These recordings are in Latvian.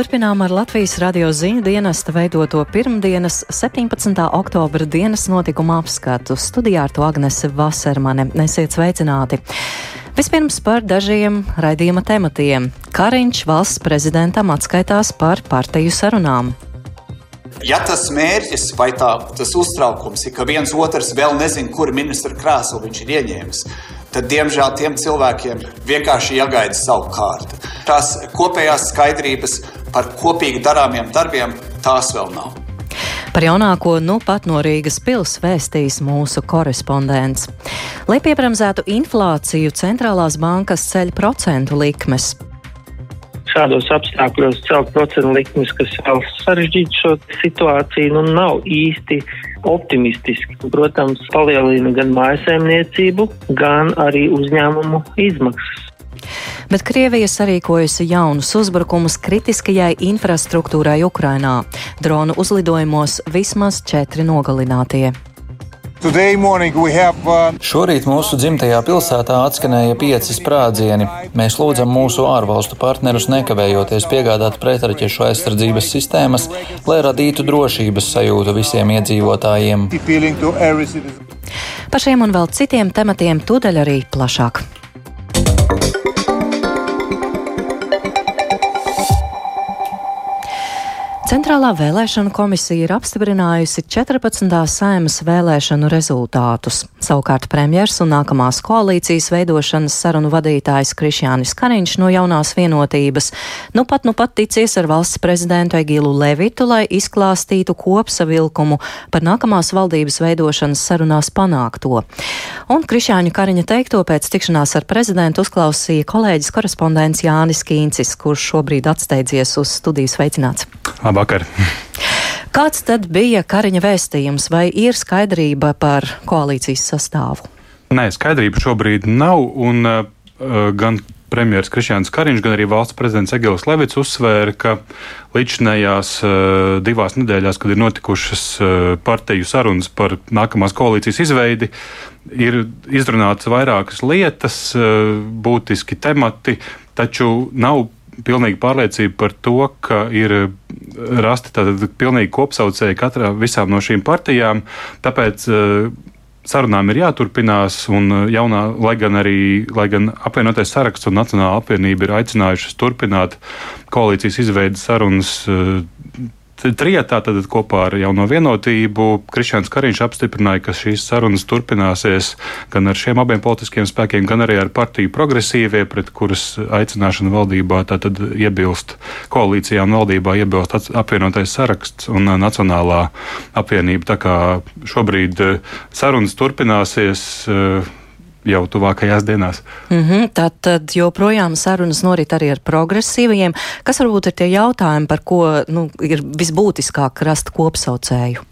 Turpinām ar Latvijas radio ziņu dienesta veidoto pirmdienas 17. oktobra dienas notikuma apskatu. Studijā ar to Agnese Vasermane. Esiet sveicināti! Vispirms par dažiem raidījuma tematiem. Kariņš valsts prezidentam atskaitās par partiju sarunām. Ja tas mērķis vai tā, tas uztraukums ir, ka viens otrs vēl nezina, kuru ministra krēslu viņš ir ieņēmis, tad, diemžēl, tiem cilvēkiem vienkārši jāgaida savu kārtu. Tās kopējās skaidrības par kopīgi darāmiem darbiem tās vēl nav. Par jaunāko nu pat no Rīgas pils vēstīs mūsu korespondents. Lai piebremzētu inflāciju, centrālās bankas ceļ procentu likmes. Šādos apstākļos celt procentu likmes, kas vēl sarežģītu šo situāciju, nu nav īsti optimistiski. Protams, palielina gan mājasēmniecību, gan arī uzņēmumu izmaksas. Bet Krievija sarīkojusi jaunus uzbrukumus kritiskajai infrastruktūrai Ukrainā. Dronu uzlidojumos vismaz četri nogalinātie. Have, uh... Šorīt mūsu dzimtajā pilsētā atskanēja pieci sprādzieni. Mēs lūdzam mūsu ārvalstu partnerus nekavējoties piegādāt pretraķešu aizsardzības sistēmas, lai radītu drošības sajūtu visiem iedzīvotājiem. Par šiem un vēl citiem tematiem tūdaļ arī plašāk. Centrālā vēlēšana komisija ir apstiprinājusi 14. saimas vēlēšanu rezultātus. Savukārt premjers un nākamās koalīcijas veidošanas sarunu vadītājs Krišjānis Kariņš no jaunās vienotības nu pat nu pat ticies ar valsts prezidentu Egilu Levitu, lai izklāstītu kopsavilkumu par nākamās valdības veidošanas sarunās panākto. Un Krišjāņu Kariņa teikto pēc tikšanās ar prezidentu uzklausīja kolēģis korespondents Jānis Kīncis, kurš šobrīd atsteidzies uz studijas veicināts. Labvakar! Kāds tad bija Kariņa vēstījums, vai ir skaidrība par koalīcijas sastāvu? Nē, skaidrība šobrīd nav, un uh, gan premjerministrs Krišjāns Kariņš, gan arī valsts prezidents Egils Levits uzsvēra, ka līdzinējās uh, divās nedēļās, kad ir notikušas uh, partiju sarunas par nākamās koalīcijas izveidi, ir izrunātas vairākas lietas, uh, būtiski temati, taču nav pilnīga pārliecība par to, ka ir eh, rasti tātad pilnīgi kopsaucēji katrā visām no šīm partijām. Tāpēc uh, sarunām ir jāturpinās, un eh, jaunā, lai gan arī lai gan apvienotais saraksts un Nacionāla apvienība ir aicinājušas turpināt koalīcijas izveidas sarunas uh, trietā, tad kopā ar jauno vienotību Krišņāns Kariņš apstiprināja, ka šīs sarunas turpināsies gan ar šiem abiem politiskiem spēkiem, gan arī ar partiju progresīvie, pret kuras aicināšanu valdībā tātad iebilst koalīcijā un valdībā iebilst apvienotais saraksts un Nacionālā apvienība. Tā kā šobrīd sarunas turpināsies jau tuvākajās dienās. Mm -hmm, tad, tad joprojām sarunas norit arī ar progresīvajiem. Kas varbūt ir tie jautājumi, par ko nu, ir visbūtiskāk rast kopsaucēju?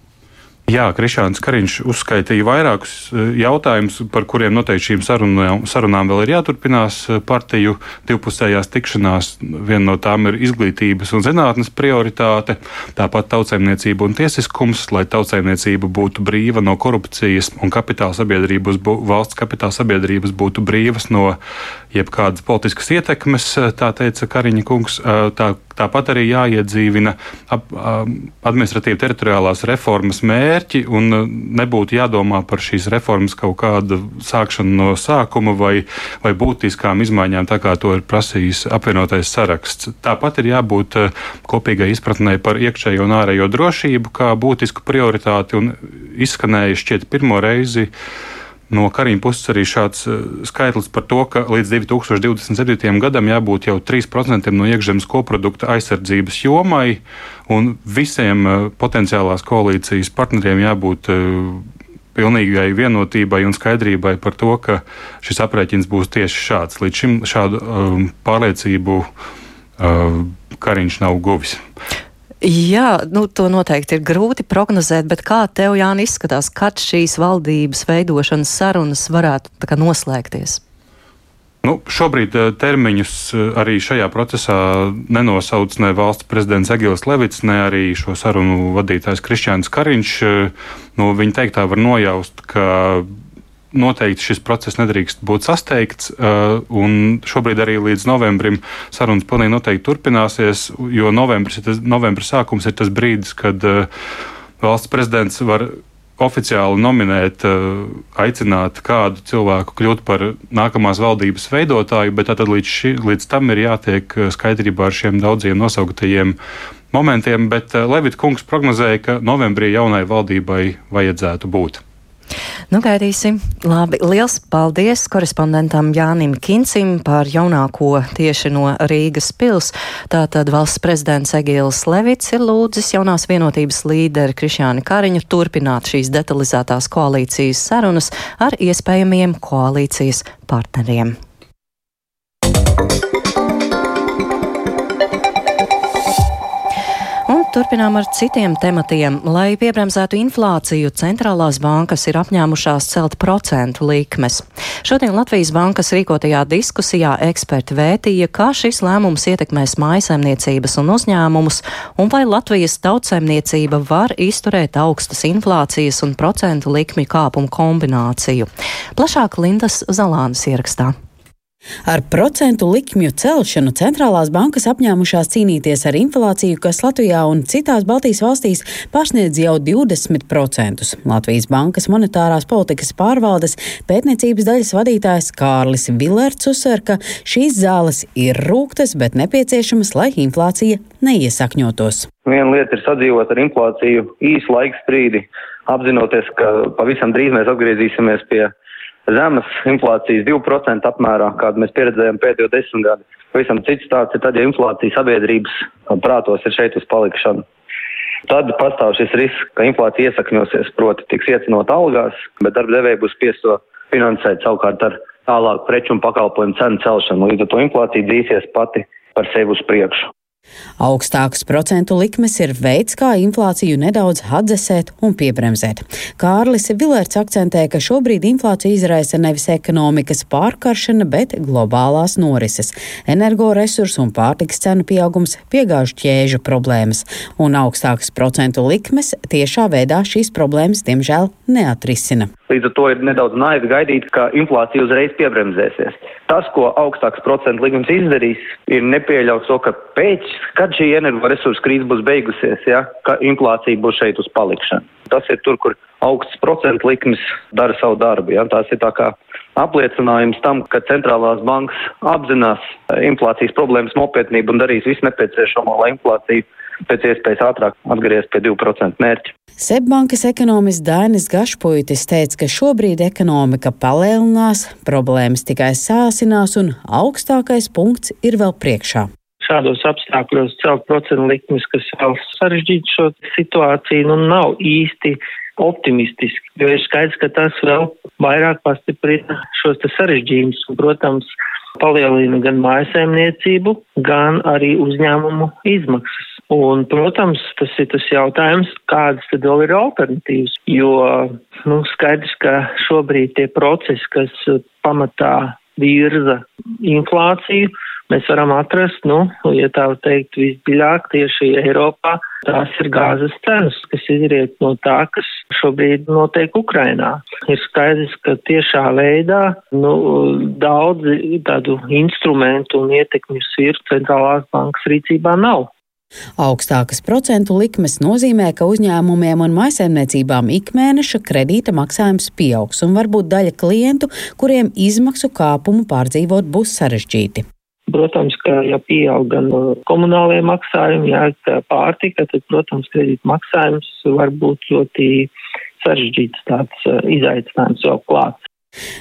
Jā, Krišāns Kariņš uzskaitīja vairākus eh, jautājumus, par kuriem noteikti šīm sarunām, sarunām vēl ir jāturpinās. Eh, partiju divpusējās tikšanās viena no tām ir izglītības un zinātnes prioritāte, tāpat tautsēmniecība un tiesiskums, lai tautsēmniecība būtu brīva no korupcijas un kapitāla sabiedrības, valsts kapitāla sabiedrības būtu brīvas no jebkādas politiskas ietekmes, eh, tā teica Kariņa kungs. Tā, tāpat arī jāiedzīvina administratīva teritoriālās reformas mērķi mērķi un uh, nebūtu jādomā par šīs reformas kaut kādu sākšanu no sākuma vai, vai būtiskām izmaiņām, tā kā to ir prasījis apvienotais saraksts. Tāpat ir jābūt uh, kopīgai izpratnē par iekšējo un ārējo drošību kā būtisku prioritāti un izskanēja šķiet pirmo reizi No Karina puses arī šāds eh, skaitlis par to, ka līdz 2027. gadam jābūt jau 3% no iekšzemes koprodukta aizsardzības jomai, un visiem eh, potenciālās koalīcijas partneriem jābūt eh, pilnīgai vienotībai un skaidrībai par to, ka šis aprēķins būs tieši šāds. Līdz šim šādu um, pārliecību uh, Kariņš nav guvis. Jā, nu, to noteikti ir grūti prognozēt, bet kā tev, Jāni, izskatās, kad šīs valdības veidošanas sarunas varētu kā, noslēgties? Nu, šobrīd eh, termiņus eh, arī šajā procesā nenosauc ne valsts prezidents Egils Levits, ne arī šo sarunu vadītājs Krišņāns Kariņš. Eh, no viņa teiktā var nojaust, ka noteikti šis process nedrīkst būt sasteigts, un šobrīd arī līdz novembrim sarunas pilnīgi noteikti turpināsies, jo novembris, tas, novembra sākums ir tas brīdis, kad valsts prezidents var oficiāli nominēt, aicināt kādu cilvēku kļūt par nākamās valdības veidotāju, bet tad līdz, ši, līdz tam ir jātiek skaidrībā ar šiem daudziem nosauktajiem momentiem. Bet Levita kungs prognozēja, ka novembrī jaunai valdībai vajadzētu būt. Nu, gaidīsim. Labi, liels paldies korespondentam Jānim Kincim par jaunāko tieši no Rīgas pils. Tātad valsts prezidents Egils Levits ir lūdzis jaunās vienotības līderi Krišjāni Kariņu turpināt šīs detalizētās koalīcijas sarunas ar iespējamiem koalīcijas partneriem. Turpinām ar citiem tematiem. Lai piebremzētu inflāciju, centrālās bankas ir apņēmušās celt procentu likmes. Šodien Latvijas bankas rīkotajā diskusijā eksperti vētīja, kā šis lēmums ietekmēs mājasemniecības un uzņēmumus, un vai Latvijas tautsemniecība var izturēt augstas inflācijas un procentu likmju kāpumu kombināciju. Plašāk Lindas Zalānas ierakstā. Ar procentu likmju celšanu centrālās bankas apņēmušās cīnīties ar inflāciju, kas Latvijā un citās Baltijas valstīs pārsniedz jau 20%. Latvijas bankas monetārās politikas pārvaldes pētniecības daļas vadītājs Kārlis Vilērts uzsver, ka šīs zāles ir rūktas, bet nepieciešamas, lai inflācija neiesakņotos. Viena lieta ir sadzīvot ar inflāciju īsu laiku strīdi, apzinoties, ka pavisam drīz mēs atgriezīsimies pie zemes inflācijas 2% apmērā, kādu mēs pieredzējām pēdējo desmit gadu. Pavisam cits stāsts ir tad, ja inflācija sabiedrības prātos ir šeit uz palikšanu. Tad pastāv šis risks, ka inflācija iesakņosies, proti tiks iecinot algās, bet darba devēja būs spiests to finansēt savukārt ar tālāku preču un pakalpojumu cenu celšanu. Līdz ar to inflācija dzīsies pati par sevi uz priekšu. Augstākas procentu likmes ir veids, kā inflāciju nedaudz atdzesēt un piebremzēt. Kārlis Vilērts akcentē, ka šobrīd inflācija izraisa nevis ekonomikas pārkaršana, bet globālās norises, energoresursu un pārtiks cenu pieaugums, piegāžu ķēžu problēmas, un augstākas procentu likmes tiešā veidā šīs problēmas, diemžēl, neatrisina. Līdz ar to ir nedaudz naivi gaidīt, ka inflācija uzreiz piebremzēsies. Tas, ko augstāks procentu likums izdarīs, ir nepieļaut to, ka pēc, kad šī energoresursu krīze būs beigusies, ja, ka inflācija būs šeit uz palikšanu. Tas ir tur, kur augsts procentu likums dara savu darbu. Ja. Tās ir tā kā apliecinājums tam, ka centrālās bankas apzinās inflācijas problēmas nopietnību un darīs visu nepieciešamo, lai inflācija pēc iespējas ātrāk atgriezties pie 2% mērķa. Sebbankas ekonomists Dainis Gašpuitis teica, ka šobrīd ekonomika palielinās, problēmas tikai sāsinās un augstākais punkts ir vēl priekšā šādos apstākļos celt procentu likmes, kas vēl sarežģītu šo situāciju, nu nav īsti optimistiski, jo ir skaidrs, ka tas vēl vairāk pastiprina šos sarežģījumus un, protams, palielina gan mājasēmniecību, gan arī uzņēmumu izmaksas. Un, protams, tas ir tas jautājums, kādas tad vēl ir alternatīvas, jo, nu, skaidrs, ka šobrīd tie procesi, kas pamatā virza inflāciju, mēs varam atrast, nu, ja tā teikt, visdziļāk tieši Eiropā, tās ir gāzes cenas, kas izriet no tā, kas šobrīd notiek Ukrainā. Ir skaidrs, ka tiešā veidā, nu, daudzi tādu instrumentu un ietekmi sviru centrālās bankas rīcībā nav. Augstākas procentu likmes nozīmē, ka uzņēmumiem un maisaimniecībām ikmēneša kredīta maksājums pieaugs, un varbūt daļa klientu, kuriem izmaksu kāpumu pārdzīvot būs sarežģīti. Protams, ka ja pieaug gan uh, komunālie maksājumi, jā, pārtika, tad, protams, kredīta maksājums var būt ļoti sarežģīts tāds uh, izaicinājums vēl klāts.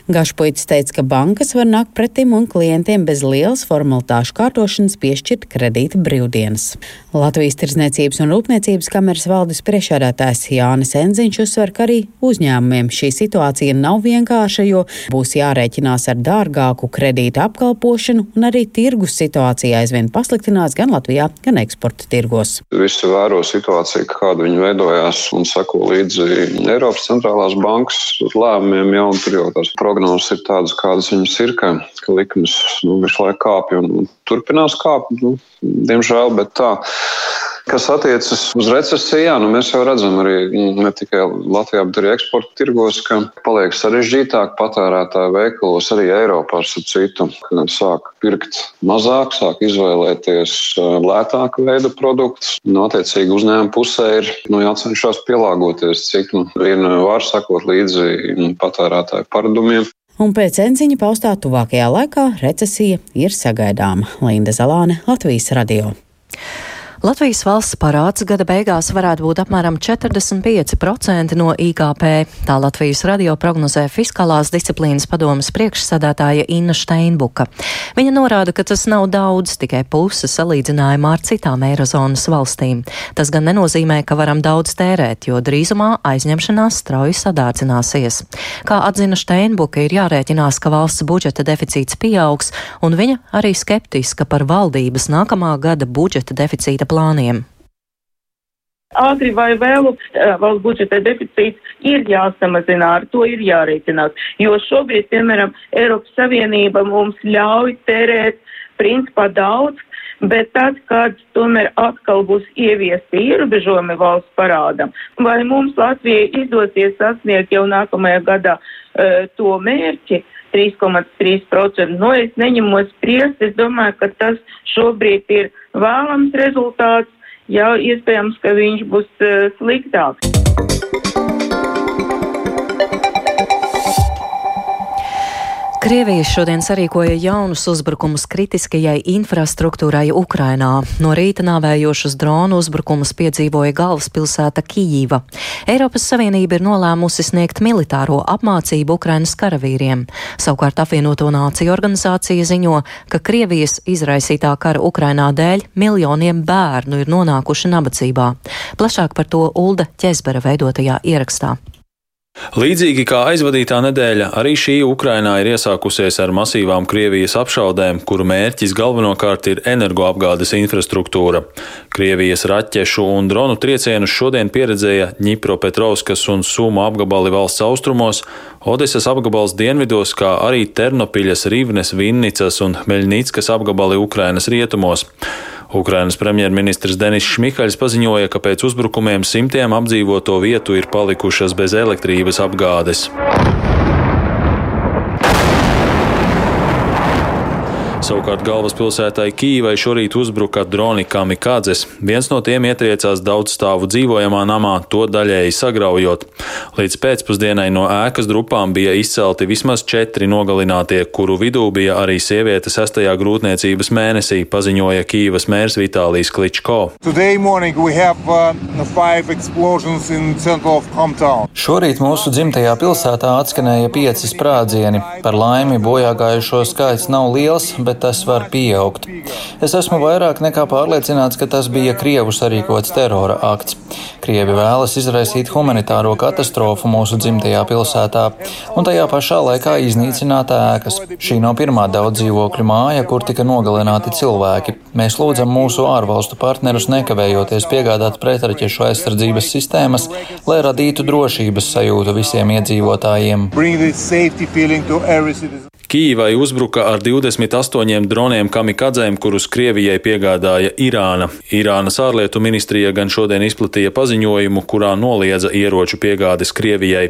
Gašpuits teica, ka bankas var nākt pretim un klientiem bez lielas formalitāšu kārtošanas piešķirt kredīta brīvdienas. Latvijas Tirzniecības un Rūpniecības kameras valdes priekšādātājs Jānis Enziņš uzsver, ka arī uzņēmumiem šī situācija nav vienkārša, jo būs jārēķinās ar dārgāku kredīta apkalpošanu un arī tirgus situācija aizvien pasliktinās gan Latvijā, gan eksporta tirgos. Visi vēro situāciju, kāda viņi veidojās un sako līdzi Eiropas centrālās bankas lēmumiem jau un jau tās prognozes ir tādas, kādas viņas ir, ka, ka likmes nu, visu laiku kāpj un, turpinās kāpt. Nu, diemžēl, bet tā. Kas attiecas uz recesiju, jā, nu mēs jau redzam arī ne tikai Latvijā, bet arī eksporta tirgos, ka paliek sarežģītāk patērētāju veikalos arī Eiropā ar citu. Sāk pirkt mazāk, sāk izvēlēties lētāku veidu produktus. Nu, attiecīgi uzņēmuma pusē ir nu, jācenšas pielāgoties, cik nu, vien var sakot līdzi patērētāju paradumiem. Un pēc enziņa paustā tuvākajā laikā recesija ir sagaidāma. Linda Zalāne, Latvijas radio. Latvijas valsts parāds gada beigās varētu būt apmēram 45% no IKP. Tā Latvijas radio prognozē fiskālās disciplīnas padomas priekšsādātāja Inna Steinbuka. Viņa norāda, ka tas nav daudz, tikai puse salīdzinājumā ar citām Eirozonas valstīm. Tas gan nenozīmē, ka varam daudz tērēt, jo drīzumā aizņemšanās strauji sadārdzināsies. Kā atzina Steinbuka, ir jārēķinās, ka valsts budžeta deficīts pieaugs, un viņa arī skeptiska par valdības nākamā gada budžeta deficīta plāniem? Ātri vai vēlu valsts budžeta deficīts ir jāsamazina, ar to ir jārēķinās, jo šobrīd, piemēram, Eiropas Savienība mums ļauj tērēt principā daudz, bet tad, kad tomēr atkal būs ieviesti ierobežojumi valsts parādam, vai mums Latvijai izdosies sasniegt jau nākamajā gadā uh, to mērķi, 3,3%. Nu, es neņemos spriest, es domāju, ka tas šobrīd ir vēlams rezultāts, jau iespējams, ka viņš būs uh, sliktāks. Krievija šodien sarīkoja jaunus uzbrukumus kritiskajai infrastruktūrai Ukrainā. No rīta nāvējošus dronu uzbrukumus piedzīvoja galvaspilsēta Kijīva. Eiropas Savienība ir nolēmusi sniegt militāro apmācību Ukrainas karavīriem. Savukārt apvienoto nāciju organizācija ziņo, ka Krievijas izraisītā kara Ukrainā dēļ miljoniem bērnu ir nonākuši nabadzībā. Plašāk par to Ulda Ķezbera veidotajā ierakstā. Līdzīgi kā aizvadītā nedēļa, arī šī Ukrainā ir iesākusies ar masīvām Krievijas apšaudēm, kuru mērķis galvenokārt ir energoapgādes infrastruktūra. Krievijas raķešu un dronu triecienus šodien pieredzēja Ņipropetrovskas un Suma apgabali valsts austrumos, Odesas apgabals dienvidos, kā arī Ternopiļas, Rivnes, Vinnicas un Meļnīckas apgabali Ukrainas rietumos. Ukrainas premjerministrs Denis Šmihāļs paziņoja, ka pēc uzbrukumiem simtiem apdzīvoto vietu ir palikušas bez elektrības apgādes. Savukārt galvaspilsētai Kīvai šorīt uzbruka droni kamikādzes. Viens no tiem ietriecās daudzstāvu dzīvojamā namā, to daļēji sagraujot. Līdz pēcpusdienai no ēkas drupām bija izcelti vismaz četri nogalinātie, kuru vidū bija arī sieviete sestajā grūtniecības mēnesī, paziņoja Kīvas mērs Vitālijs Kličko. Uh, šorīt mūsu dzimtajā pilsētā atskanēja pieci sprādzieni. Par laimi bojāgājušo skaits nav liels, bet tas var pieaugt. Es esmu vairāk nekā pārliecināts, ka tas bija Krievu sarīkots terora akts. Krievi vēlas izraisīt humanitāro katastrofu mūsu dzimtajā pilsētā un tajā pašā laikā iznīcināt ēkas. Šī nav pirmā daudz dzīvokļu māja, kur tika nogalināti cilvēki. Mēs lūdzam mūsu ārvalstu partnerus nekavējoties piegādāt pretraķešu aizsardzības sistēmas, lai radītu drošības sajūtu visiem iedzīvotājiem. Kīvai uzbruka ar 28 droniem kamikadzēm, kurus Krievijai piegādāja Irāna. Irānas ārlietu ministrija gan šodien izplatīja paziņojumu, kurā noliedza ieroču piegādes Krievijai.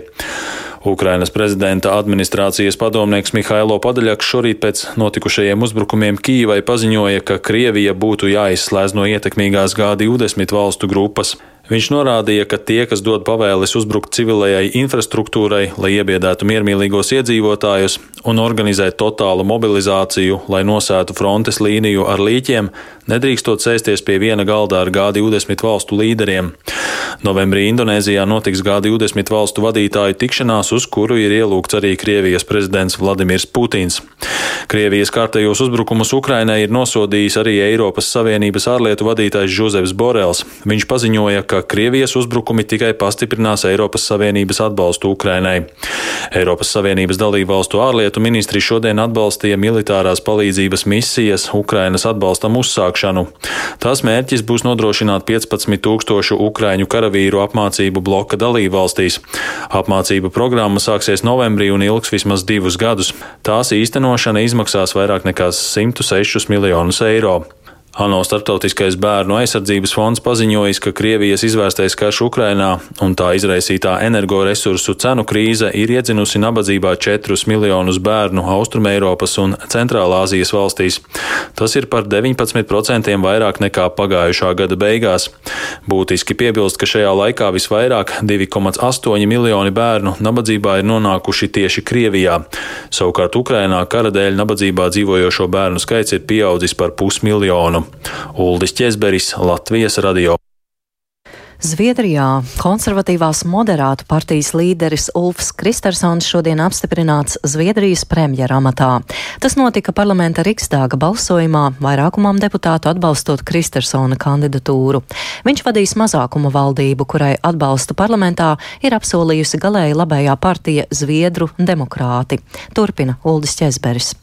Ukrainas prezidenta administrācijas padomnieks Mihailo Padaļaks šorīt pēc notikušajiem uzbrukumiem Kīvai paziņoja, ka Krievija būtu jāizslēdz no ietekmīgās G20 valstu grupas. Viņš norādīja, ka tie, kas dod pavēles uzbrukt civilajai infrastruktūrai, lai iebiedētu miermīlīgos iedzīvotājus un organizēt totālu mobilizāciju, lai nosētu frontes līniju ar līķiem, nedrīkstot sēsties pie viena galda ar G20 valstu līderiem. Novembrī Indonēzijā notiks G20 valstu vadītāju tikšanās, uz kuru ir ielūgts arī Krievijas prezidents Vladimirs Putins. Krievijas kārtējos uzbrukumus Ukrainai ir nosodījis arī Eiropas Savienības ārlietu vadītājs Žozefs Borels. Viņš paziņoja, ka ka Krievijas uzbrukumi tikai pastiprinās Eiropas Savienības atbalstu Ukrainai. Eiropas Savienības dalību valstu ārlietu ministri šodien atbalstīja militārās palīdzības misijas Ukrainas atbalstam uzsākšanu. Tās mērķis būs nodrošināt 15 tūkstošu ukraiņu karavīru apmācību bloka dalību valstīs. Apmācību programma sāksies novembrī un ilgs vismaz divus gadus. Tās īstenošana izmaksās vairāk nekā 106 miljonus eiro. ANO Startautiskais bērnu aizsardzības fonds paziņojis, ka Krievijas izvērstais karš Ukrainā un tā izraisītā energoresursu cenu krīze ir iedzinusi nabadzībā 4 miljonus bērnu Austrumēropas un Centrālāzijas valstīs. Tas ir par 19% vairāk nekā pagājušā gada beigās. Būtiski piebilst, ka šajā laikā visvairāk 2,8 miljoni bērnu nabadzībā ir nonākuši tieši Krievijā. Savukārt Ukrainā kara dēļ nabadzībā dzīvojošo bērnu skaits ir pieaudzis par pusmiljonu. Uldis Česberis, Latvijas radio. Zviedrijā konservatīvās moderātu partijas līderis Ulfs Kristersons šodien apstiprināts Zviedrijas premjera amatā. Tas notika parlamenta Riksdāga balsojumā, vairākumam deputātu atbalstot Kristersona kandidatūru. Viņš vadīs mazākuma valdību, kurai atbalstu parlamentā ir apsolījusi galēji labējā partija Zviedru demokrāti. Turpina Uldis Česberis.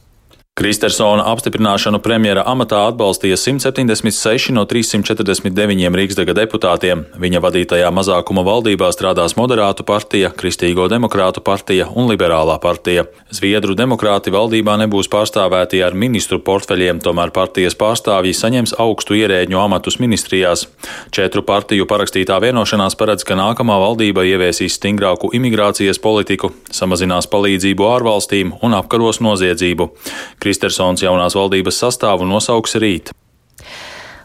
Kristersona apstiprināšanu premjera amatā atbalstīja 176 no 349 Rīgsdaga deputātiem. Viņa vadītajā mazākuma valdībā strādās Moderātu partija, Kristīgo demokrātu partija un Liberālā partija. Zviedru demokrāti valdībā nebūs pārstāvēti ar ministru portfeļiem, tomēr partijas pārstāvji saņems augstu ierēģņu amatus ministrijās. Četru partiju parakstītā vienošanās paredz, ka nākamā valdība ieviesīs stingrāku imigrācijas politiku, samazinās palīdzību ārvalstīm un apkaros noziedzību. Kristersons jaunās valdības sastāvu nosauks rīt.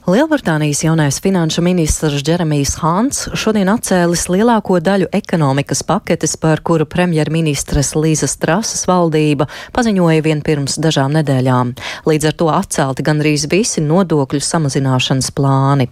Lielbritānijas jaunais finanšu ministrs Džeremijs Hāns šodien atcēlis lielāko daļu ekonomikas paketes, par kuru premjerministres Līzas Trasas valdība paziņoja vien pirms dažām nedēļām. Līdz ar to atcelti gandrīz visi nodokļu samazināšanas plāni.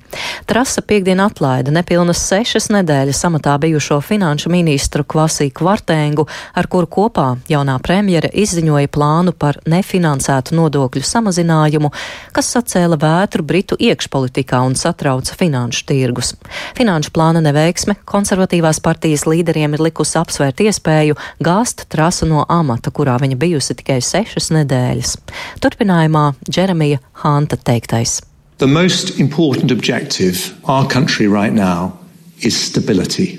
Trasa piekdien atlaida nepilnas sešas nedēļas amatā bijušo finanšu ministru Kvasī Kvartēngu, ar kuru kopā jaunā premjera izziņoja plānu par nefinansētu nodokļu samazinājumu, kas sacēla vētru Britu iekšā iekšpolitikā un satrauca finanšu tirgus. Finanšu plāna neveiksme konservatīvās partijas līderiem ir likusi apsvērt iespēju gāzt trasu no amata, kurā viņa bijusi tikai sešas nedēļas. Turpinājumā Džeremija Hanta teiktais. The most important objective our country right now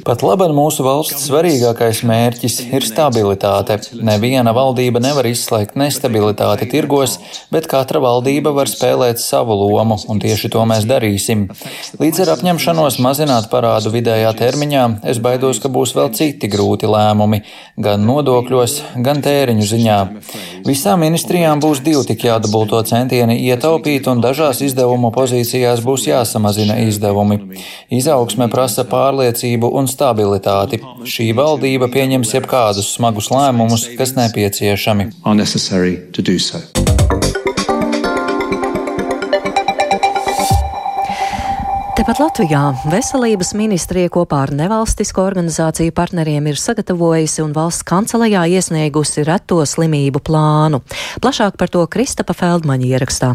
Pat labi mūsu valsts svarīgākais mērķis ir stabilitāte. Neviena valdība nevar izslēgt nestabilitāti tirgos, bet katra valdība var spēlēt savu lomu, un tieši to mēs darīsim. Līdz ar apņemšanos mazināt parādu vidējā termiņā, es baidos, ka būs vēl citi grūti lēmumi, gan nodokļos, gan tēriņu ziņā. Visām ministrijām būs divi tik jādabulto centieni ietaupīt, un dažās izdevumu pozīcijās būs jāsamazina izdevumi. Izaugsme prasa pārliecību un stabilitāti. Šī valdība pieņems jebkādus smagus lēmumus, kas nepieciešami. Tepat Latvijā veselības ministrija kopā ar nevalstisko organizāciju partneriem ir sagatavojusi un valsts kancelējā iesniegusi reto slimību plānu. Plašāk par to Kristapa Feldmaņa ierakstā.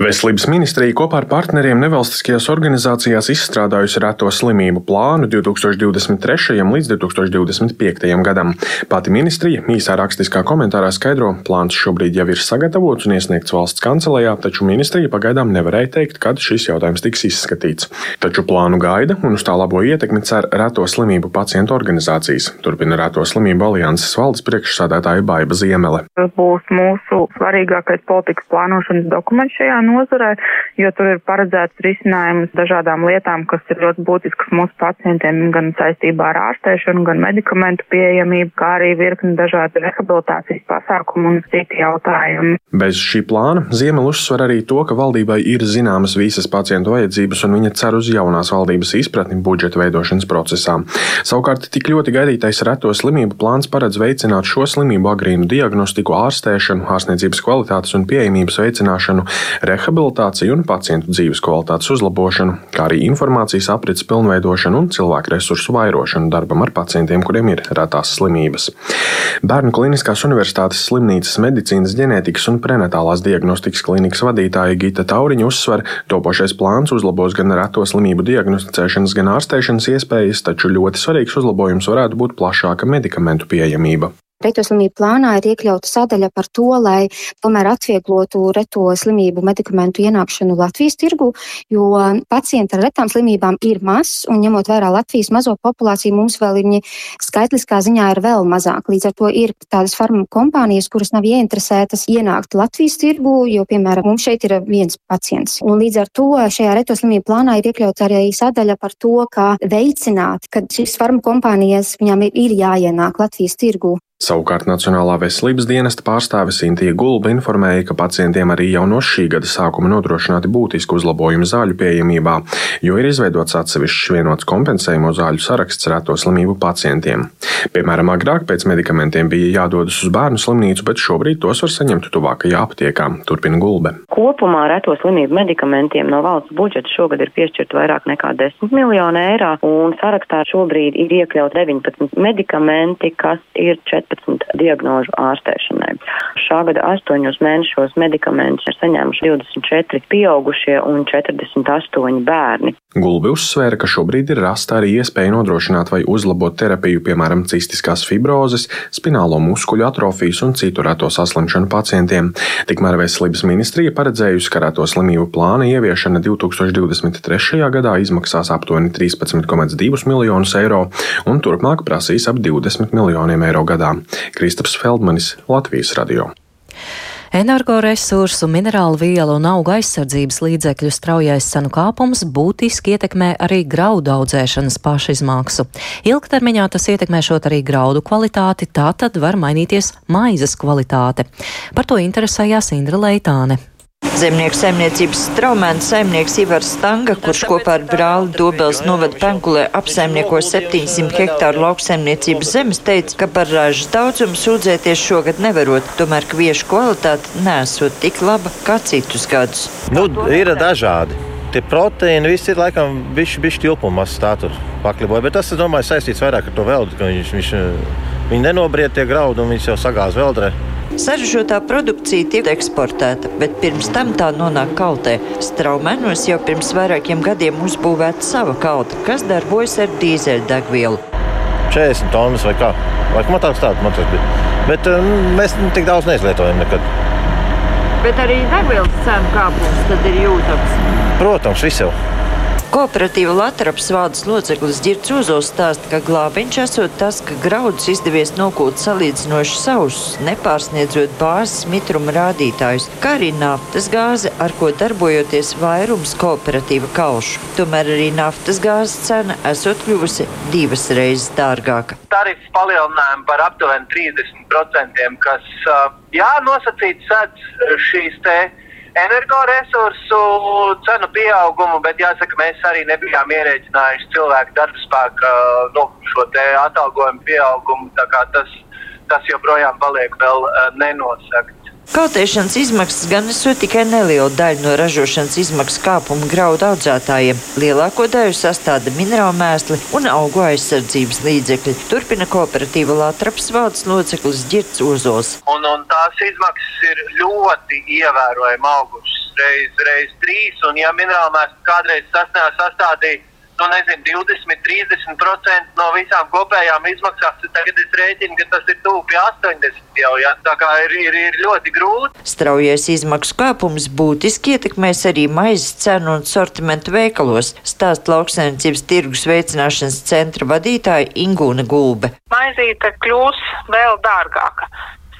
Veselības ministrija kopā ar partneriem nevalstiskajās organizācijās izstrādājusi reto slimību plānu 2023. līdz 2025. gadam. Pati ministrija īsā rakstiskā komentārā skaidro, plāns šobrīd jau ir sagatavots un iesniegts valsts kancelējā, taču ministrija pagaidām nevarēja teikt, kad šis jautājums tiks izskatīts. Taču plānu gaida un uz tā labo ietekmi cer reto slimību pacientu organizācijas. Turpina reto slimību alianses valdes priekšsādātāja Baiba Ziemele. Tas būs mūsu svarīgākais politikas plānošanas dokuments šajā nozarē, jo tur ir paredzēts risinājums dažādām lietām, kas ir ļoti būtiskas mūsu pacientiem, gan saistībā ar ārstēšanu, gan medikamentu pieejamību, kā arī virkni dažādu rehabilitācijas pasākumu un citi jautājumi. Bez šī plāna Ziemela uzsver arī to, ka valdībai ir zināmas visas pacientu vajadzības, un viņa cer uz jaunās valdības izpratni budžeta veidošanas procesā. Savukārt, tik ļoti gaidītais reto slimību plāns paredz veicināt šo slimību agrīnu diagnostiku, ārstēšanu, ārstniecības kvalitātes un pieejamības veicināšanu, rehabilitāciju un pacientu dzīves kvalitātes uzlabošanu, kā arī informācijas aprits pilnveidošanu un cilvēku resursu vairošanu darbam ar pacientiem, kuriem ir retās slimības. Bērnu Kliniskās Universitātes slimnīcas medicīnas ģenētikas un prenatālās diagnostikas klīnikas vadītāja Gita Tauriņa uzsver, topošais plāns uzlabos gan reto slimību diagnosticēšanas, gan ārstēšanas iespējas, taču ļoti svarīgs uzlabojums varētu būt plašāka medikamentu pieejamība. Reto slimību plānā ir iekļauta sadaļa par to, lai tomēr atvieglotu reto slimību medikamentu ienākšanu Latvijas tirgu, jo pacienti ar retām slimībām ir maz, un ņemot vērā Latvijas mazo populāciju, mums vēl viņi skaitliskā ziņā ir vēl mazāk. Līdz ar to ir tādas farmu kompānijas, kuras nav ieinteresētas ienākt Latvijas tirgu, jo, piemēram, mums šeit ir viens pacients. Un līdz ar to šajā reto slimību plānā ir iekļauts arī sadaļa par to, kā veicināt, ka šīs farmu kompānijas viņām ir jāienāk Latvijas tirgu. Savukārt Nacionālā veselības dienesta pārstāve Sintīja Gulba informēja, ka pacientiem arī jau no šī gada sākuma nodrošināti būtiski uzlabojumi zāļu pieejamībā, jo ir izveidots atsevišķs vienots kompensējumu zāļu saraksts reto slimību pacientiem. Piemēram, agrāk pēc medikamentiem bija jādodas uz bērnu slimnīcu, bet šobrīd tos var saņemt tuvākajā aptiekā, turpina Gulbe. Kopumā reto slimību medikamentiem no valsts budžeta šogad ir piešķirt vairāk nekā 10 miljonu eiro, un sarakstā šobrīd ir iekļaut 19 medikamenti, kas ir 4 15 diagnožu ārstēšanai. Šā gada astoņos mēnešos medikamentus ir saņēmuši 24 pieaugušie un 48 bērni. Gulbi uzsvēra, ka šobrīd ir rasta arī iespēja nodrošināt vai uzlabot terapiju, piemēram, cistiskās fibrozes, spinālo muskuļu atrofijas un citu reto saslimšanu pacientiem. Tikmēr veselības ministrija paredzējusi, ka reto slimību plāna ieviešana 2023. gadā izmaksās aptuveni 13,2 miljonus eiro un turpmāk prasīs ap 20 miljoniem eiro gadā. Kristaps Feldmanis, Latvijas radio. Energoresursu, minerālu vielu un auga aizsardzības līdzekļu straujais cenu kāpums būtiski ietekmē arī graudu audzēšanas pašizmaksu. Ilgtermiņā tas ietekmēšot arī graudu kvalitāti, tā tad var mainīties maizes kvalitāte. Par to interesējās Indra Leitāne. Zemnieku saimniecības straumēna saimnieks Ivars Stanga, kurš kopā ar brāli Dobels novada Penkulē apsaimnieko 700 hektāru lauksaimniecības zemes, teica, ka par ražas daudzumu sūdzēties šogad nevarot, tomēr kviešu kvalitāte nesot tik laba kā citus gadus. Nu, ir dažādi. Tie proteīni visi ir laikam bišķi, bišķi tilpuma masā tur pakliboja, bet tas, es domāju, saistīts vairāk ar to veldu, ka viņš, viņš, viņi nenobriet tie graudi un viņš jau sagāz veldrē. Sarežģītā produkcija tiek eksportēta, bet pirms tam tā nonāk kautē. Straumēnos jau pirms vairākiem gadiem uzbūvēta sava kauta, kas darbojas ar dīzeļdegvielu. 40 tonnas vai kā? Vai man tāds tāds man tas bija. Bet um, mēs tik daudz neizlietojam nekad. Bet arī degvielas cenu kāpums tad ir jūtams. Protams, visur. Kooperatīva Latvijas valdes loceklis Girts Uzols stāsta, ka glābiņš esot tas, ka graudus izdevies nokūt salīdzinoši sausus, nepārsniedzot bāzes mitruma rādītājus, kā arī naftas gāze, ar ko darbojoties vairums kooperatīva kaušu. Tomēr arī naftas gāzes cena esot kļuvusi divas reizes dārgāka. Tarifs palielinājumi par aptuveni 30%, kas, jā, nosacīts sedz šīs te energoresursu cenu pieaugumu, bet jāsaka, mēs arī nebijām ierēķinājuši cilvēku darbspēka nu, šo atalgojumu pieaugumu. Tas, tas joprojām paliek vēl nenosakts. Kautēšanas izmaksas gan esot tikai neliela daļa no ražošanas izmaksu kāpuma graudu audzētājiem. Lielāko daļu sastāda minerālu mēsli un augu aizsardzības līdzekļi. Turpina kooperatīva Latvijas valdes loceklis Girts Ozols. Un, un tās izmaksas ir ļoti ievērojami augušas reiz, reiz trīs, un ja minerālu mēsli kādreiz sastādīja nu, nezinu, 20, 30% no visām kopējām izmaksām. Tagad es rēķinu, ka tas ir tuvu pie 80 jau. Ja? Tā kā ir, ir, ir ļoti grūti. Straujais izmaksu kāpums būtiski ietekmēs arī maizes cenu un sortimentu veikalos, stāsta lauksainicības tirgus veicināšanas centra vadītāja Ingūna Gulbe. Maizīte kļūs vēl dārgāka.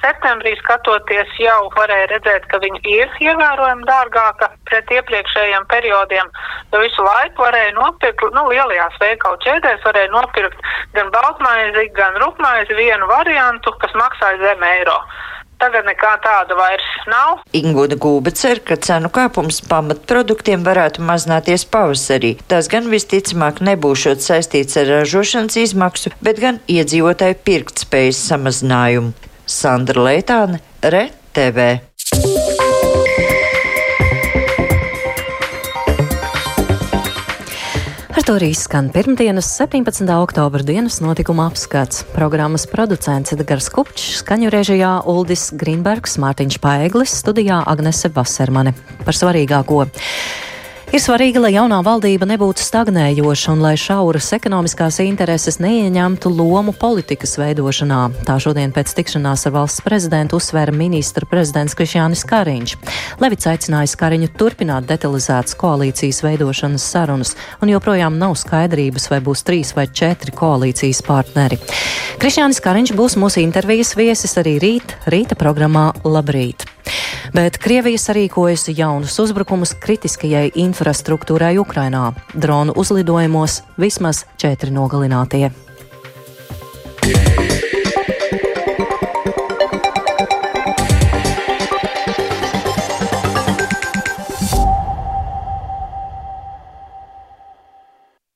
Septembrī skatoties, jau varēja redzēt, ka viņa ir ievērojami dārgāka pret iepriekšējiem periodiem, jo visu laiku varēja nopirkt, nu, lielajās veikalu ķēdēs varēja nopirkt gan baltmaizi, gan rupmaizi vienu variantu, kas maksāja zem eiro. Tagad nekā tāda vairs nav. Ingoda Gūba cer, ka cenu kāpums pamatproduktiem varētu mazināties pavasarī. Tas gan visticamāk nebūšot saistīts ar ražošanas izmaksu, bet gan iedzīvotāju pirktspējas samazinājumu. Sandra Leitāne, RTV. Ar to arī skan pirmdienas, 17. oktobra dienas notikuma apskats. Programmas producents Edgars Kupčs, skaņu režijā Uldis Grīnbergs, Mārtiņš Paeglis, studijā Agnese Vasermane. Par svarīgāko. Ir svarīgi, lai jaunā valdība nebūtu stagnējoša un lai šauras ekonomiskās intereses neieņemtu lomu politikas veidošanā. Tā šodien pēc tikšanās ar valsts prezidentu uzsvēra ministra prezidents Krišjānis Kariņš. Levits aicinājis Kariņu turpināt detalizētas koalīcijas veidošanas sarunas, un joprojām nav skaidrības, vai būs trīs vai četri koalīcijas partneri. Krišjānis Kariņš būs mūsu intervijas viesis arī rīt, rīta programmā Labrīt! Bet Krievija sarīkojusi jaunus uzbrukumus kritiskajai infrastruktūrai Ukrainā. Dronu uzlidojumos vismaz četri nogalinātie. Yeah.